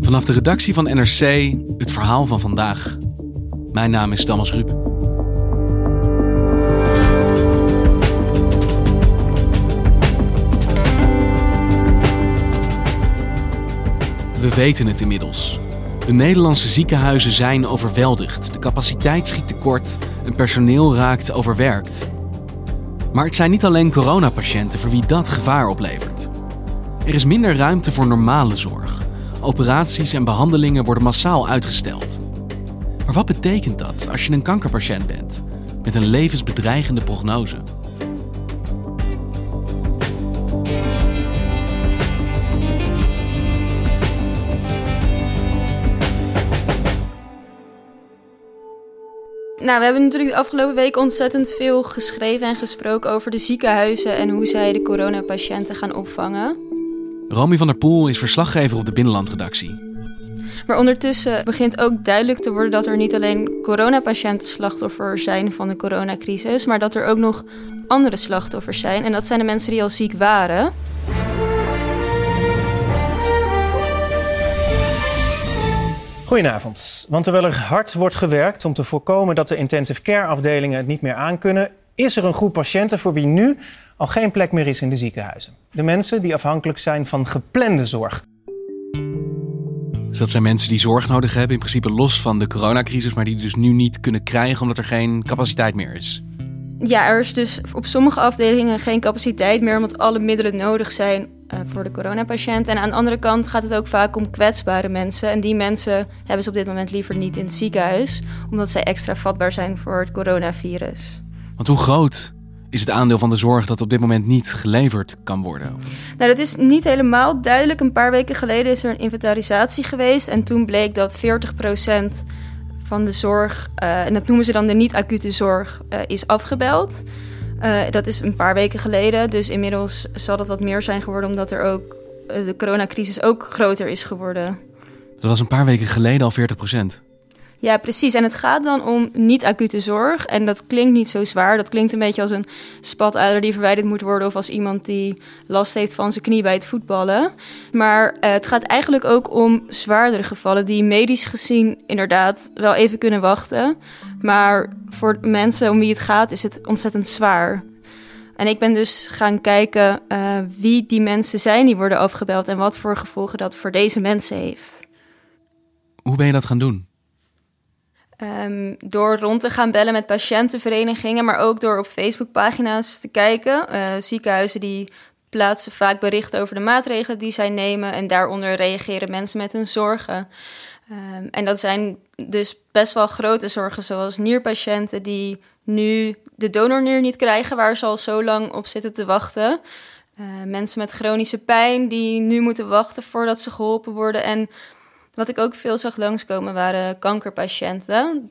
Vanaf de redactie van NRC het verhaal van vandaag. Mijn naam is Thomas Ruip. We weten het inmiddels. De Nederlandse ziekenhuizen zijn overweldigd. De capaciteit schiet tekort en personeel raakt overwerkt. Maar het zijn niet alleen coronapatiënten voor wie dat gevaar oplevert. Er is minder ruimte voor normale zorg. Operaties en behandelingen worden massaal uitgesteld. Maar wat betekent dat als je een kankerpatiënt bent met een levensbedreigende prognose? Nou, we hebben natuurlijk de afgelopen week ontzettend veel geschreven en gesproken over de ziekenhuizen en hoe zij de coronapatiënten gaan opvangen. Romy van der Poel is verslaggever op de Binnenlandredactie. Maar ondertussen begint ook duidelijk te worden dat er niet alleen coronapatiënten slachtoffer zijn van de coronacrisis, maar dat er ook nog andere slachtoffers zijn. En dat zijn de mensen die al ziek waren. Goedenavond. Want terwijl er hard wordt gewerkt om te voorkomen dat de intensive care afdelingen het niet meer aankunnen, is er een groep patiënten voor wie nu al geen plek meer is in de ziekenhuizen. De mensen die afhankelijk zijn van geplande zorg. Dus dat zijn mensen die zorg nodig hebben, in principe los van de coronacrisis, maar die dus nu niet kunnen krijgen omdat er geen capaciteit meer is. Ja, er is dus op sommige afdelingen geen capaciteit meer omdat alle middelen nodig zijn uh, voor de coronapatiënt. En aan de andere kant gaat het ook vaak om kwetsbare mensen. En die mensen hebben ze op dit moment liever niet in het ziekenhuis, omdat zij extra vatbaar zijn voor het coronavirus. Want hoe groot is het aandeel van de zorg dat op dit moment niet geleverd kan worden? Nou, dat is niet helemaal duidelijk. Een paar weken geleden is er een inventarisatie geweest. En toen bleek dat 40% van de zorg, uh, en dat noemen ze dan de niet-acute zorg, uh, is afgebeld. Uh, dat is een paar weken geleden. Dus inmiddels zal dat wat meer zijn geworden, omdat er ook de coronacrisis ook groter is geworden. Dat was een paar weken geleden al 40 ja, precies. En het gaat dan om niet-acute zorg. En dat klinkt niet zo zwaar. Dat klinkt een beetje als een spatader die verwijderd moet worden... of als iemand die last heeft van zijn knie bij het voetballen. Maar uh, het gaat eigenlijk ook om zwaardere gevallen... die medisch gezien inderdaad wel even kunnen wachten. Maar voor mensen om wie het gaat is het ontzettend zwaar. En ik ben dus gaan kijken uh, wie die mensen zijn die worden afgebeld... en wat voor gevolgen dat voor deze mensen heeft. Hoe ben je dat gaan doen? Um, door rond te gaan bellen met patiëntenverenigingen, maar ook door op Facebookpagina's te kijken. Uh, ziekenhuizen die plaatsen vaak berichten over de maatregelen die zij nemen en daaronder reageren mensen met hun zorgen. Um, en dat zijn dus best wel grote zorgen, zoals nierpatiënten die nu de donornier niet krijgen, waar ze al zo lang op zitten te wachten. Uh, mensen met chronische pijn die nu moeten wachten voordat ze geholpen worden. En wat ik ook veel zag langskomen waren kankerpatiënten.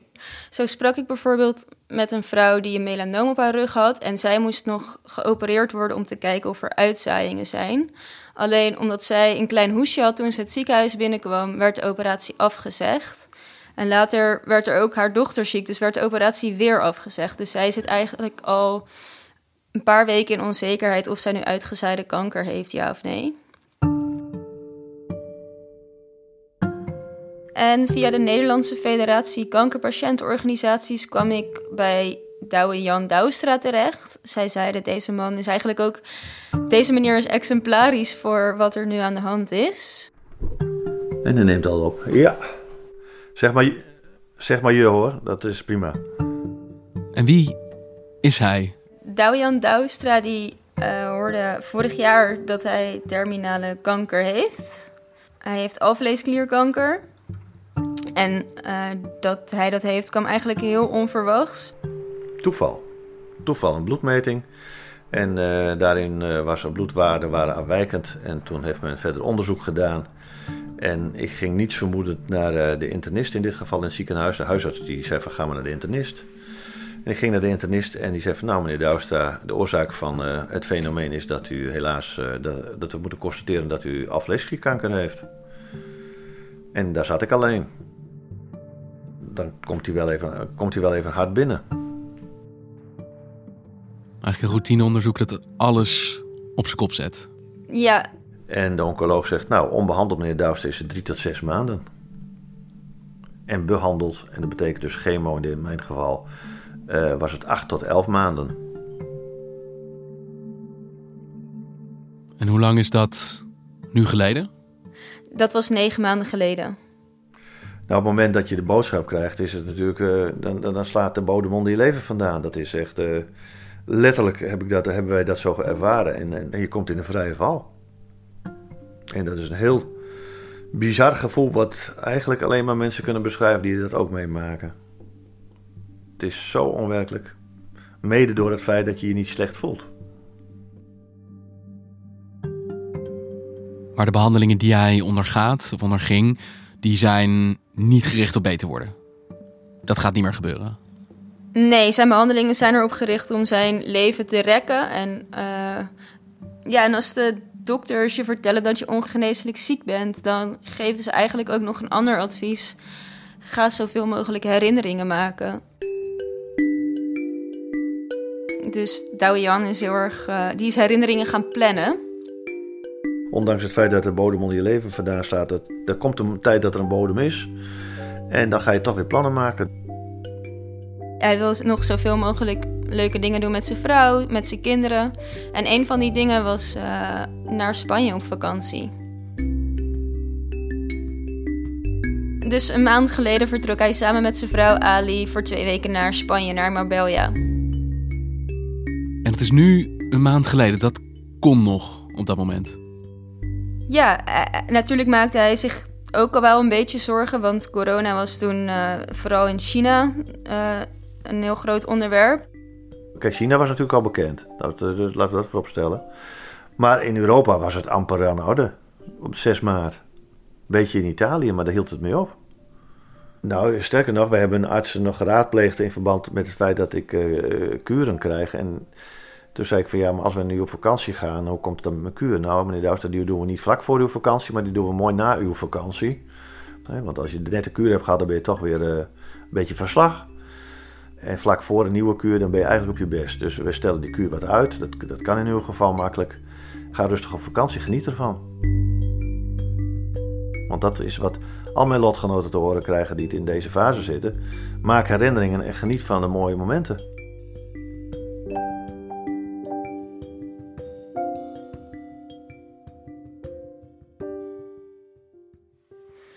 Zo sprak ik bijvoorbeeld met een vrouw die een melanoom op haar rug had. En zij moest nog geopereerd worden om te kijken of er uitzaaiingen zijn. Alleen omdat zij een klein hoesje had toen ze het ziekenhuis binnenkwam, werd de operatie afgezegd. En later werd er ook haar dochter ziek, dus werd de operatie weer afgezegd. Dus zij zit eigenlijk al een paar weken in onzekerheid of zij nu uitgezaaide kanker heeft, ja of nee. En via de Nederlandse Federatie Kankerpatiëntenorganisaties kwam ik bij Douwe Jan Douwstra terecht. Zij zeiden, deze man is eigenlijk ook... Deze meneer is exemplarisch voor wat er nu aan de hand is. En hij neemt al op. Ja. Zeg maar, zeg maar je hoor, dat is prima. En wie is hij? Doujan Douwstra die uh, hoorde vorig jaar dat hij terminale kanker heeft. Hij heeft alvleesklierkanker. En uh, dat hij dat heeft kwam eigenlijk heel onverwachts. Toeval. Toeval, een bloedmeting. En uh, daarin was er bloedwaarden waren afwijkend. En toen heeft men verder onderzoek gedaan. En ik ging niet vermoedend naar de internist in dit geval in het ziekenhuis. De huisarts die zei van ga maar naar de internist. En ik ging naar de internist en die zei van nou meneer Douwstra, de oorzaak van uh, het fenomeen is dat u helaas, uh, dat, we moeten constateren dat u afleesklierkanker heeft. En daar zat ik alleen. Dan komt hij wel even, komt hij wel even hard binnen. Eigenlijk een routineonderzoek dat alles op zijn kop zet. Ja. En de oncoloog zegt, nou, onbehandeld meneer Douwstra is het drie tot zes maanden. En behandeld, en dat betekent dus chemo in mijn geval, uh, was het 8 tot 11 maanden. En hoe lang is dat nu geleden? Dat was negen maanden geleden. Nou, op het moment dat je de boodschap krijgt, is het natuurlijk, uh, dan, dan, slaat de bodem onder je leven vandaan. Dat is echt, uh, letterlijk heb ik dat, hebben wij dat zo ervaren. En, en, en, je komt in een vrije val. En dat is een heel bizar gevoel, wat eigenlijk alleen maar mensen kunnen beschrijven die dat ook meemaken. Het is zo onwerkelijk. Mede door het feit dat je je niet slecht voelt. Maar de behandelingen die hij ondergaat of onderging, die zijn niet gericht op beter worden. Dat gaat niet meer gebeuren. Nee, zijn behandelingen zijn erop gericht om zijn leven te rekken. En, uh, ja, en als de dokters je vertellen dat je ongeneeslijk ziek bent, dan geven ze eigenlijk ook nog een ander advies. Ga zoveel mogelijk herinneringen maken. Dus Douwe Jan is heel erg, uh, die is herinneringen gaan plannen. Ondanks het feit dat de bodem onder je leven vandaan staat, dat, er komt een tijd dat er een bodem is. En dan ga je toch weer plannen maken. Hij wil nog zoveel mogelijk leuke dingen doen met zijn vrouw, met zijn kinderen. En een van die dingen was uh, naar Spanje op vakantie. Dus een maand geleden vertrok hij samen met zijn vrouw Ali voor twee weken naar Spanje, naar Marbella. En het is nu een maand geleden. Dat kon nog op dat moment. Ja, eh, eh, natuurlijk maakte hij zich ook al wel een beetje zorgen. Want corona was toen uh, vooral in China een heel groot onderwerp. Kijk, China was natuurlijk al bekend. Laten we dat voorop stellen. Maar in Europa was het amper aan de orde. Op 6 maart. Beetje in Italië, maar daar hield het mee op. Nou, sterker nog, we hebben artsen nog geraadpleegd in verband met het feit dat ik uh, kuren krijg. En toen zei ik van ja, maar als we nu op vakantie gaan, hoe komt het dan met mijn kuur? Nou, meneer Douster, die doen we niet vlak voor uw vakantie, maar die doen we mooi na uw vakantie. Want als je net een kuur hebt gehad, dan ben je toch weer uh, een beetje verslag. En vlak voor een nieuwe kuur, dan ben je eigenlijk op je best. Dus we stellen die kuur wat uit. Dat, dat kan in uw geval makkelijk. Ga rustig op vakantie, geniet ervan. Want dat is wat al mijn lotgenoten te horen krijgen die in deze fase zitten. Maak herinneringen en geniet van de mooie momenten.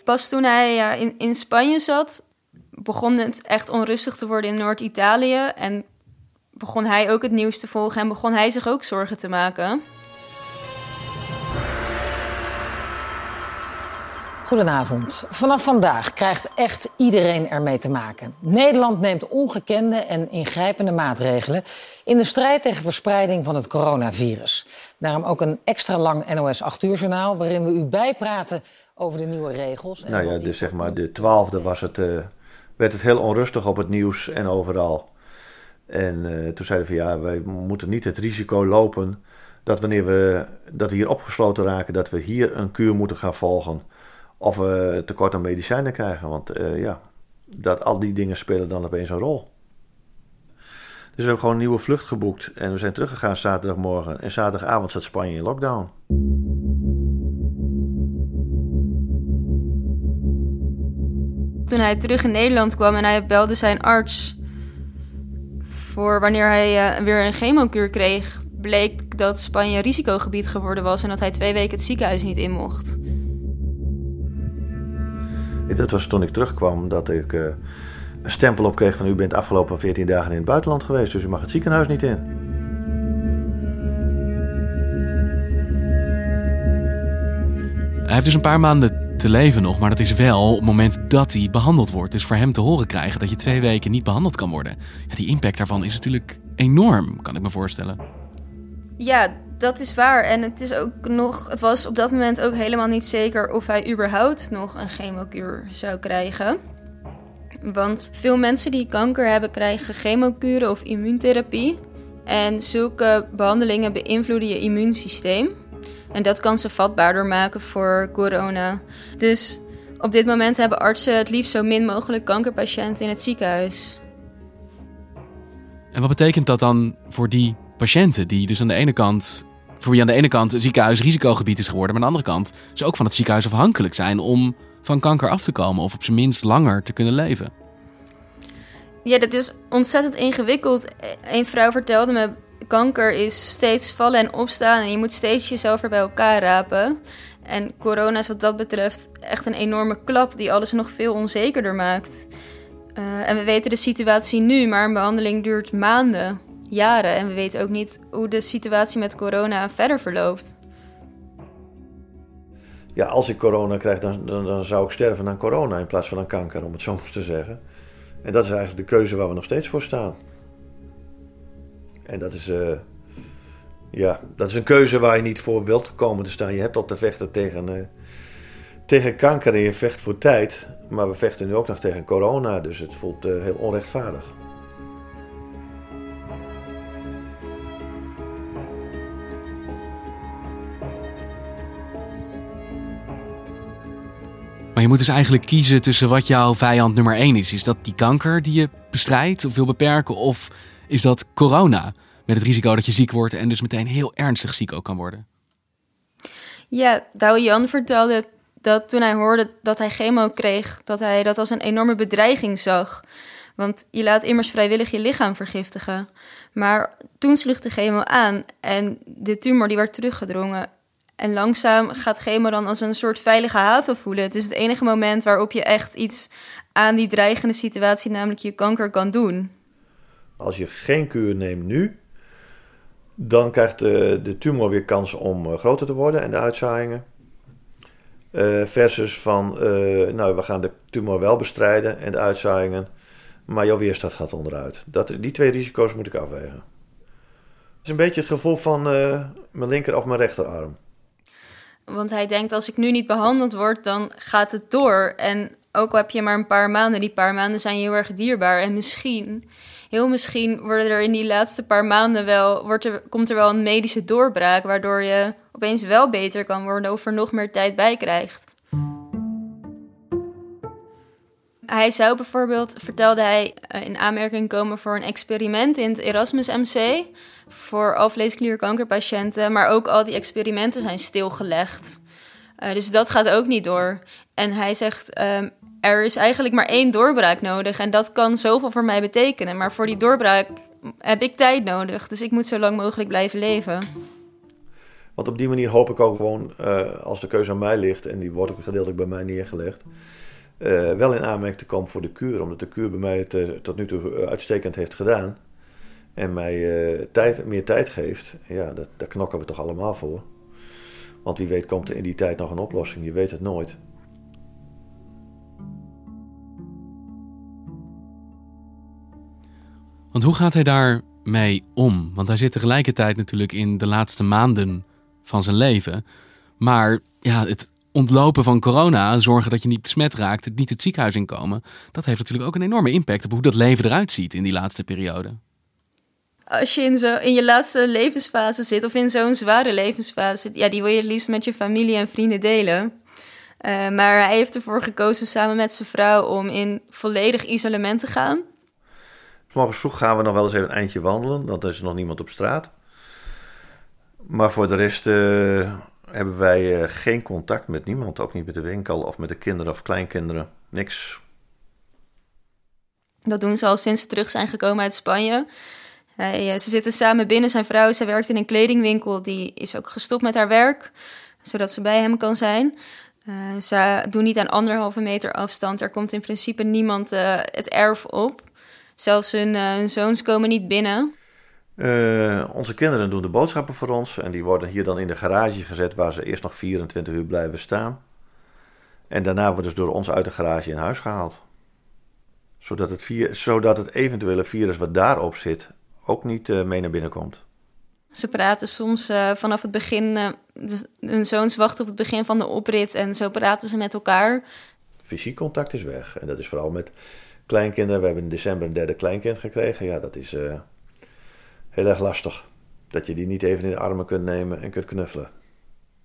Pas toen hij in, in Spanje zat, begon het echt onrustig te worden in Noord-Italië. En begon hij ook het nieuws te volgen en begon hij zich ook zorgen te maken. Goedenavond. Vanaf vandaag krijgt echt iedereen ermee te maken. Nederland neemt ongekende en ingrijpende maatregelen in de strijd tegen verspreiding van het coronavirus. Daarom ook een extra lang NOS 8 uur journaal waarin we u bijpraten over de nieuwe regels. En nou ja, dus zeg maar de twaalfde was het, uh, werd het heel onrustig op het nieuws en overal. En uh, toen zeiden we van ja, wij moeten niet het risico lopen dat wanneer we, dat we hier opgesloten raken, dat we hier een kuur moeten gaan volgen of we tekort aan medicijnen krijgen. Want uh, ja, dat, al die dingen spelen dan opeens een rol. Dus we hebben gewoon een nieuwe vlucht geboekt. En we zijn teruggegaan zaterdagmorgen. En zaterdagavond zat Spanje in lockdown. Toen hij terug in Nederland kwam en hij belde zijn arts voor wanneer hij uh, weer een chemokuur kreeg, bleek dat Spanje een risicogebied geworden was en dat hij twee weken het ziekenhuis niet in mocht. Dat was toen ik terugkwam dat ik uh, een stempel op kreeg van u bent afgelopen 14 dagen in het buitenland geweest, dus u mag het ziekenhuis niet in. Hij heeft dus een paar maanden te leven nog, maar dat is wel op het moment dat hij behandeld wordt. Dus voor hem te horen krijgen dat je twee weken niet behandeld kan worden. Ja, die impact daarvan is natuurlijk enorm, kan ik me voorstellen. Ja, dat is waar. En het is ook nog. Het was op dat moment ook helemaal niet zeker of hij überhaupt nog een chemokuur zou krijgen. Want veel mensen die kanker hebben, krijgen chemokuren of immuuntherapie. En zulke behandelingen beïnvloeden je immuunsysteem. En dat kan ze vatbaarder maken voor corona. Dus op dit moment hebben artsen het liefst zo min mogelijk kankerpatiënten in het ziekenhuis. En wat betekent dat dan voor die patiënten die dus aan de ene kant, voor wie aan de ene kant een ziekenhuis risicogebied is geworden, maar aan de andere kant ze ook van het ziekenhuis afhankelijk zijn om van kanker af te komen of op zijn minst langer te kunnen leven? Ja, dat is ontzettend ingewikkeld. Een vrouw vertelde me kanker is steeds vallen en opstaan en je moet steeds jezelf er bij elkaar rapen. En corona is wat dat betreft echt een enorme klap die alles nog veel onzekerder maakt. Uh, en we weten de situatie nu, maar een behandeling duurt maanden, jaren. En we weten ook niet hoe de situatie met corona verder verloopt. Ja, als ik corona krijg, dan, dan, dan zou ik sterven aan corona in plaats van aan kanker, om het zo maar te zeggen. En dat is eigenlijk de keuze waar we nog steeds voor staan. En dat is, uh, ja, dat is een keuze waar je niet voor wilt komen te staan. Je hebt al te vechten tegen, uh, tegen kanker en je vecht voor tijd. Maar we vechten nu ook nog tegen corona, dus het voelt uh, heel onrechtvaardig. Maar je moet dus eigenlijk kiezen tussen wat jouw vijand nummer één is. Is dat die kanker die je bestrijdt of wil beperken? Of is dat corona. Met het risico dat je ziek wordt en dus meteen heel ernstig ziek ook kan worden. Ja, Douwe Jan vertelde dat toen hij hoorde dat hij chemo kreeg, dat hij dat als een enorme bedreiging zag. Want je laat immers vrijwillig je lichaam vergiftigen. Maar toen sloeg de chemo aan en de tumor die werd teruggedrongen. En langzaam gaat chemo dan als een soort veilige haven voelen. Het is het enige moment waarop je echt iets aan die dreigende situatie, namelijk je kanker, kan doen. Als je geen kuur neemt nu, dan krijgt de, de tumor weer kans om uh, groter te worden en de uitzaaiingen. Uh, versus van, nou, we gaan de tumor wel bestrijden en de uitzaaiingen, maar jouw weerstand gaat onderuit. Dat, die twee risico's moet ik afwegen. Het is een beetje het gevoel van mijn linker of mijn rechterarm. Want hij denkt, als ik nu niet behandeld word, dan gaat het door. En ook al heb je maar een paar maanden, die paar maanden zijn heel erg dierbaar. En misschien heel misschien worden er in die laatste paar maanden wel, wordt er, komt er wel een medische doorbraak, waardoor je opeens wel beter kan worden of er nog meer tijd bij krijgt. Hij zou bijvoorbeeld, vertelde hij, eh, in aanmerking komen voor een experiment in het Erasmus MC voor alvleesklierkankerpatiënten, maar ook al die experimenten zijn stilgelegd. Uh, dus dat gaat ook niet door. En hij zegt: ehm, er is eigenlijk maar één doorbraak nodig. En dat kan zoveel voor mij betekenen. Maar voor die doorbraak heb ik tijd nodig. Dus ik moet zo lang mogelijk blijven leven. Want op die manier hoop ik ook gewoon, uh, als de keuze aan mij ligt, en die wordt ook gedeeltelijk bij mij neergelegd, uh, wel in aanmerking te komen voor de kuur. Omdat de kuur bij mij het uh, tot nu toe uitstekend heeft gedaan. En mij tijd, meer tijd geeft. Ja, dat, daar knokken we toch allemaal voor. Want wie weet komt er in die tijd nog een oplossing. Je weet het nooit. Want hoe gaat hij daarmee om? Want hij zit tegelijkertijd natuurlijk in de laatste maanden van zijn leven. Maar ja, het ontlopen van corona, zorgen dat je niet besmet raakt, niet het ziekenhuis inkomen, dat heeft natuurlijk ook een enorme impact op hoe dat leven eruit ziet in die laatste periode. Als je in, zo, in je laatste levensfase zit, of in zo'n zware levensfase ja, die wil je het liefst met je familie en vrienden delen. Uh, maar hij heeft ervoor gekozen samen met zijn vrouw om in volledig isolement te gaan. Morgens vroeg gaan we nog wel eens even een eindje wandelen, er is nog niemand op straat. Maar voor de rest uh, hebben wij uh, geen contact met niemand, ook niet met de winkel of met de kinderen of kleinkinderen. Niks. Dat doen ze al sinds ze terug zijn gekomen uit Spanje. Uh, ze zitten samen binnen. Zijn vrouw, ze werkt in een kledingwinkel. Die is ook gestopt met haar werk, zodat ze bij hem kan zijn. Ze doen niet aan anderhalve meter afstand. Er komt in principe niemand het erf op. Zelfs hun, uh, hun zoons komen niet binnen. onze kinderen doen de boodschappen voor ons. En die worden hier dan in de garage gezet, waar ze eerst nog 24 uur blijven staan. En daarna worden ze door ons uit de garage in huis gehaald. Zodat het, zodat het eventuele virus wat daarop zit ook niet mee naar binnen komt. Ze praten soms uh, vanaf het begin. Dus hun zoons wachten op het begin van de oprit en zo praten ze met elkaar. Fysiek contact is weg. En dat is vooral met kleinkinderen. We hebben in december een derde kleinkind gekregen. Ja, dat is uh, heel erg lastig. Dat je die niet even in de armen kunt nemen en kunt knuffelen.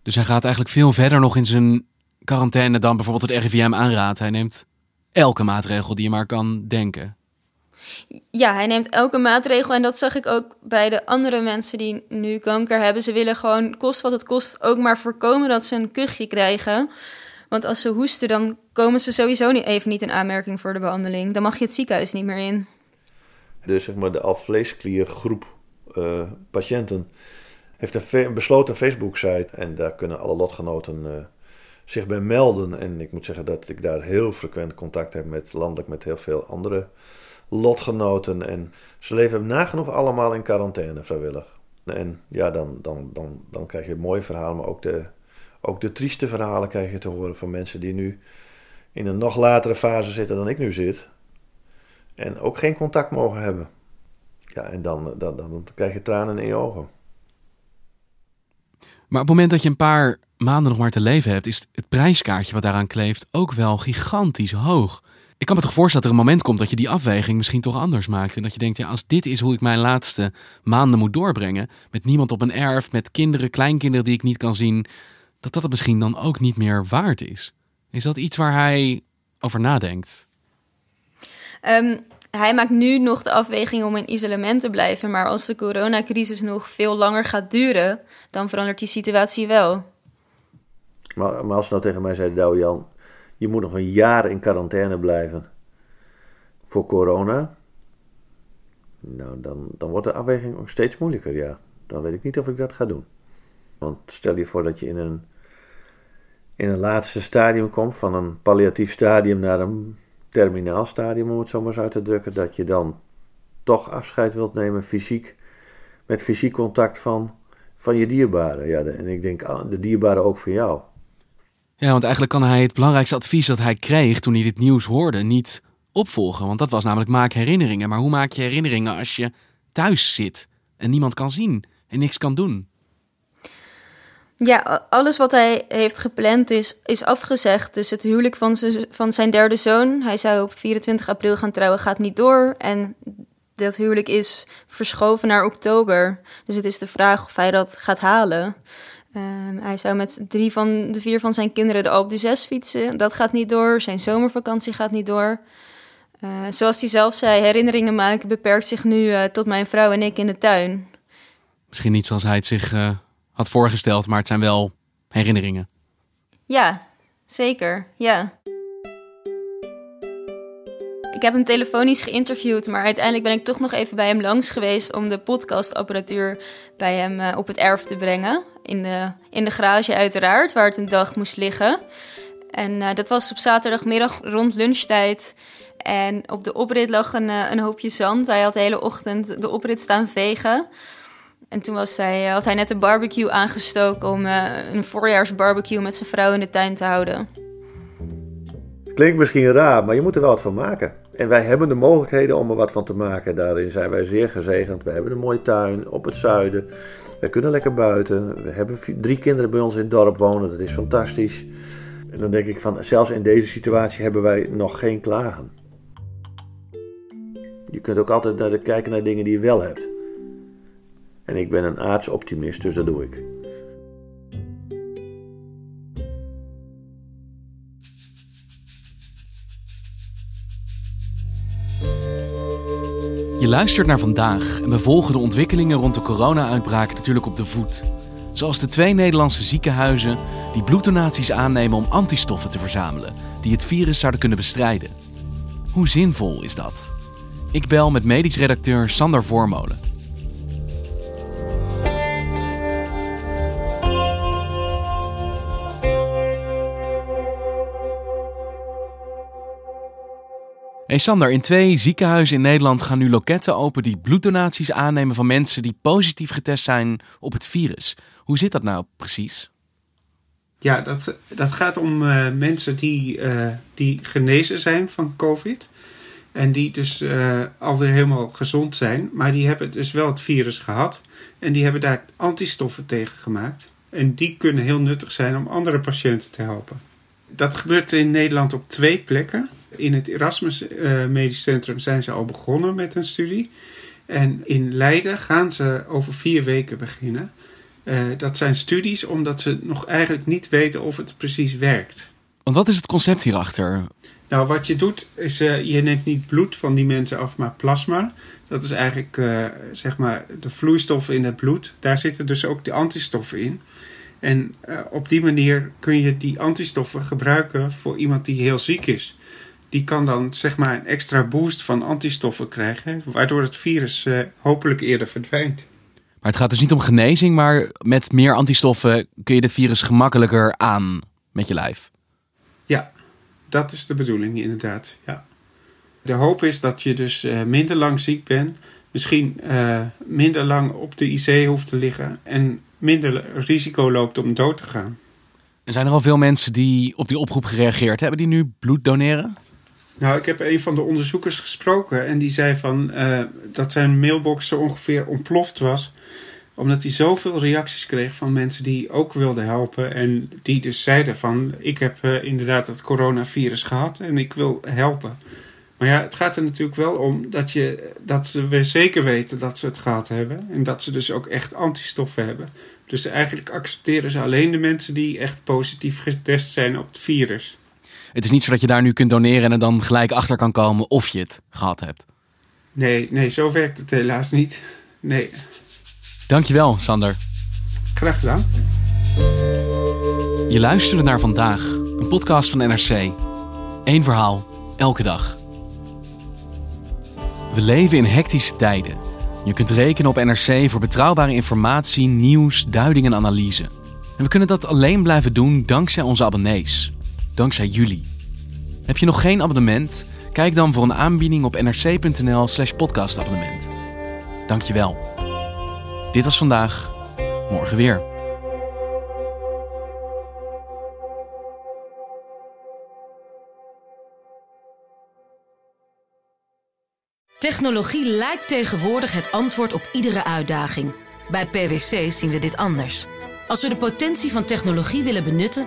Dus hij gaat eigenlijk veel verder nog in zijn quarantaine dan bijvoorbeeld het RIVM aanraadt. Hij neemt elke maatregel die je maar kan denken. Ja, hij neemt elke maatregel. En dat zag ik ook bij de andere mensen die nu kanker hebben. Ze willen gewoon, kost wat het kost, ook maar voorkomen dat ze een kuchje krijgen. Want als ze hoesten, dan komen ze sowieso niet, even niet in aanmerking voor de behandeling. Dan mag je het ziekenhuis niet meer in. Dus zeg maar de alvleeskliergroep uh, patiënten heeft een, besloten Facebook-site. En daar kunnen alle lotgenoten uh, zich bij melden. En ik moet zeggen dat ik daar heel frequent contact heb met landelijk met heel veel andere lotgenoten. En ze leven nagenoeg allemaal in quarantaine vrijwillig. En ja, dan, dan, dan, dan krijg je mooie verhalen, maar ook de, ook de trieste verhalen krijg je te horen van mensen die nu in een nog latere fase zitten dan ik nu zit. En ook geen contact mogen hebben. Ja, en dan, dan, dan, dan krijg je tranen in je ogen. Maar op het moment dat je een paar maanden nog maar te leven hebt, is het prijskaartje wat daaraan kleeft ook wel gigantisch hoog. Ik kan me toch voorstellen dat er een moment komt dat je die afweging misschien toch anders maakt. En dat je denkt, ja, als dit is hoe ik mijn laatste maanden moet doorbrengen, met niemand op een erf, met kinderen, kleinkinderen die ik niet kan zien, dat dat het misschien dan ook niet meer waard is. Is dat iets waar hij over nadenkt? Um, hij maakt nu nog de afweging om in isolement te blijven. Maar als de coronacrisis nog veel langer gaat duren, dan verandert die situatie wel. Maar, maar als ze nou tegen mij zei, Douwe Jan, je moet nog een jaar in quarantaine blijven voor corona. Nou, dan, dan wordt de afweging ook steeds moeilijker, ja. Dan weet ik niet of ik dat ga doen. Want stel je voor dat je in een, in een laatste stadium komt, van een palliatief stadium naar een terminaal stadium, om het zo maar eens uit te drukken, dat je dan toch afscheid wilt nemen fysiek, met fysiek contact van, van je dierbaren. Ja, en ik denk, ah, de dierbaren ook van jou. Ja, want eigenlijk kan hij het belangrijkste advies dat hij kreeg toen hij dit nieuws hoorde niet opvolgen. Want dat was namelijk maak herinneringen. Maar hoe maak je herinneringen als je thuis zit en niemand kan zien en niks kan doen? Ja, alles wat hij heeft gepland is, is afgezegd. Dus het huwelijk van, van zijn derde zoon, hij zou op 24 april gaan trouwen, gaat niet door. En dat huwelijk is verschoven naar oktober. Dus het is de vraag of hij dat gaat halen. Um, hij zou met drie van de vier van zijn kinderen de Alpe d'Huez fietsen. Dat gaat niet door. Zijn zomervakantie gaat niet door. Uh, zoals hij zelf zei, herinneringen maken beperkt zich nu uh, tot mijn vrouw en ik in de tuin. Misschien niet zoals hij het zich uh, voorgesteld, maar het zijn wel herinneringen. Ja, zeker. Ja. Ik heb hem telefonisch geïnterviewd, maar uiteindelijk ben ik toch nog even bij hem langs geweest om de podcastapparatuur bij hem uh, op het erf te brengen. In de, in de garage uiteraard, waar het een dag moest liggen. En uh, dat was op zaterdagmiddag rond lunchtijd. En op de oprit lag een, uh, een hoopje zand. Hij had de hele ochtend de oprit staan vegen. En toen was hij, had hij net een barbecue aangestoken om een voorjaarsbarbecue met zijn vrouw in de tuin te houden. Klinkt misschien raar, maar je moet er wel wat van maken. En wij hebben de mogelijkheden om er wat van te maken. Daarin zijn wij zeer gezegend. We hebben een mooie tuin op het zuiden. We kunnen lekker buiten. We hebben drie kinderen bij ons in het dorp wonen. Dat is fantastisch. En dan denk ik van, zelfs in deze situatie hebben wij nog geen klagen. Je kunt ook altijd naar kijken naar dingen die je wel hebt. En ik ben een aardsoptimist, dus dat doe ik. Je luistert naar vandaag en we volgen de ontwikkelingen rond de corona-uitbraak natuurlijk op de voet. Zoals de twee Nederlandse ziekenhuizen die bloeddonaties aannemen om antistoffen te verzamelen die het virus zouden kunnen bestrijden. Hoe zinvol is dat? Ik bel met medisch redacteur Sander Voormolen. Hey Sander, in twee ziekenhuizen in Nederland gaan nu loketten open die bloeddonaties aannemen van mensen die positief getest zijn op het virus. Hoe zit dat nou precies? Ja, dat, dat gaat om uh, mensen die, uh, die genezen zijn van COVID. En die dus uh, alweer helemaal gezond zijn. Maar die hebben dus wel het virus gehad. En die hebben daar antistoffen tegen gemaakt. En die kunnen heel nuttig zijn om andere patiënten te helpen. Dat gebeurt in Nederland op twee plekken. In het Erasmus uh, Medisch Centrum zijn ze al begonnen met een studie. En in Leiden gaan ze over vier weken beginnen. Uh, dat zijn studies omdat ze nog eigenlijk niet weten of het precies werkt. Want wat is het concept hierachter? Nou, wat je doet is, uh, je neemt niet bloed van die mensen af, maar plasma. Dat is eigenlijk, uh, zeg maar, de vloeistoffen in het bloed. Daar zitten dus ook de antistoffen in. En op die manier kun je die antistoffen gebruiken voor iemand die heel ziek is. Die kan dan, zeg maar, een extra boost van antistoffen krijgen, waardoor het virus hopelijk eerder verdwijnt. Maar het gaat dus niet om genezing, maar met meer antistoffen kun je dit virus gemakkelijker aan met je lijf. Ja, dat is de bedoeling inderdaad. Ja. De hoop is dat je dus uh, minder lang ziek bent, misschien uh, minder lang op de IC hoeft te liggen en minder risico loopt om dood te gaan. Er zijn er al veel mensen die op die oproep gereageerd hebben, die nu bloed doneren? Nou, ik heb een van de onderzoekers gesproken en die zei van uh, dat zijn mailbox zo ongeveer ontploft was omdat hij zoveel reacties kreeg van mensen die ook wilden helpen. En die dus zeiden van, ik heb uh, inderdaad het coronavirus gehad en ik wil helpen. Maar ja, het gaat er natuurlijk wel om dat, je, dat ze weer zeker weten dat ze het gehad hebben. En dat ze dus ook echt antistoffen hebben. Dus eigenlijk accepteren ze alleen de mensen die echt positief getest zijn op het virus. Het is niet zo dat je daar nu kunt doneren en er dan gelijk achter kan komen of je het gehad hebt. Nee, nee, zo werkt het helaas niet. Nee. Dankjewel, Sander. Graag gedaan. Je luisterde naar vandaag, een podcast van NRC. Eén verhaal, elke dag. We leven in hectische tijden. Je kunt rekenen op NRC voor betrouwbare informatie, nieuws, duiding en analyse. En we kunnen dat alleen blijven doen dankzij onze abonnees. Dankzij jullie. Heb je nog geen abonnement? Kijk dan voor een aanbieding op nrc.nl/slash podcastabonnement. Dankjewel. Dit was vandaag, morgen weer. Technologie lijkt tegenwoordig het antwoord op iedere uitdaging. Bij PwC zien we dit anders. Als we de potentie van technologie willen benutten,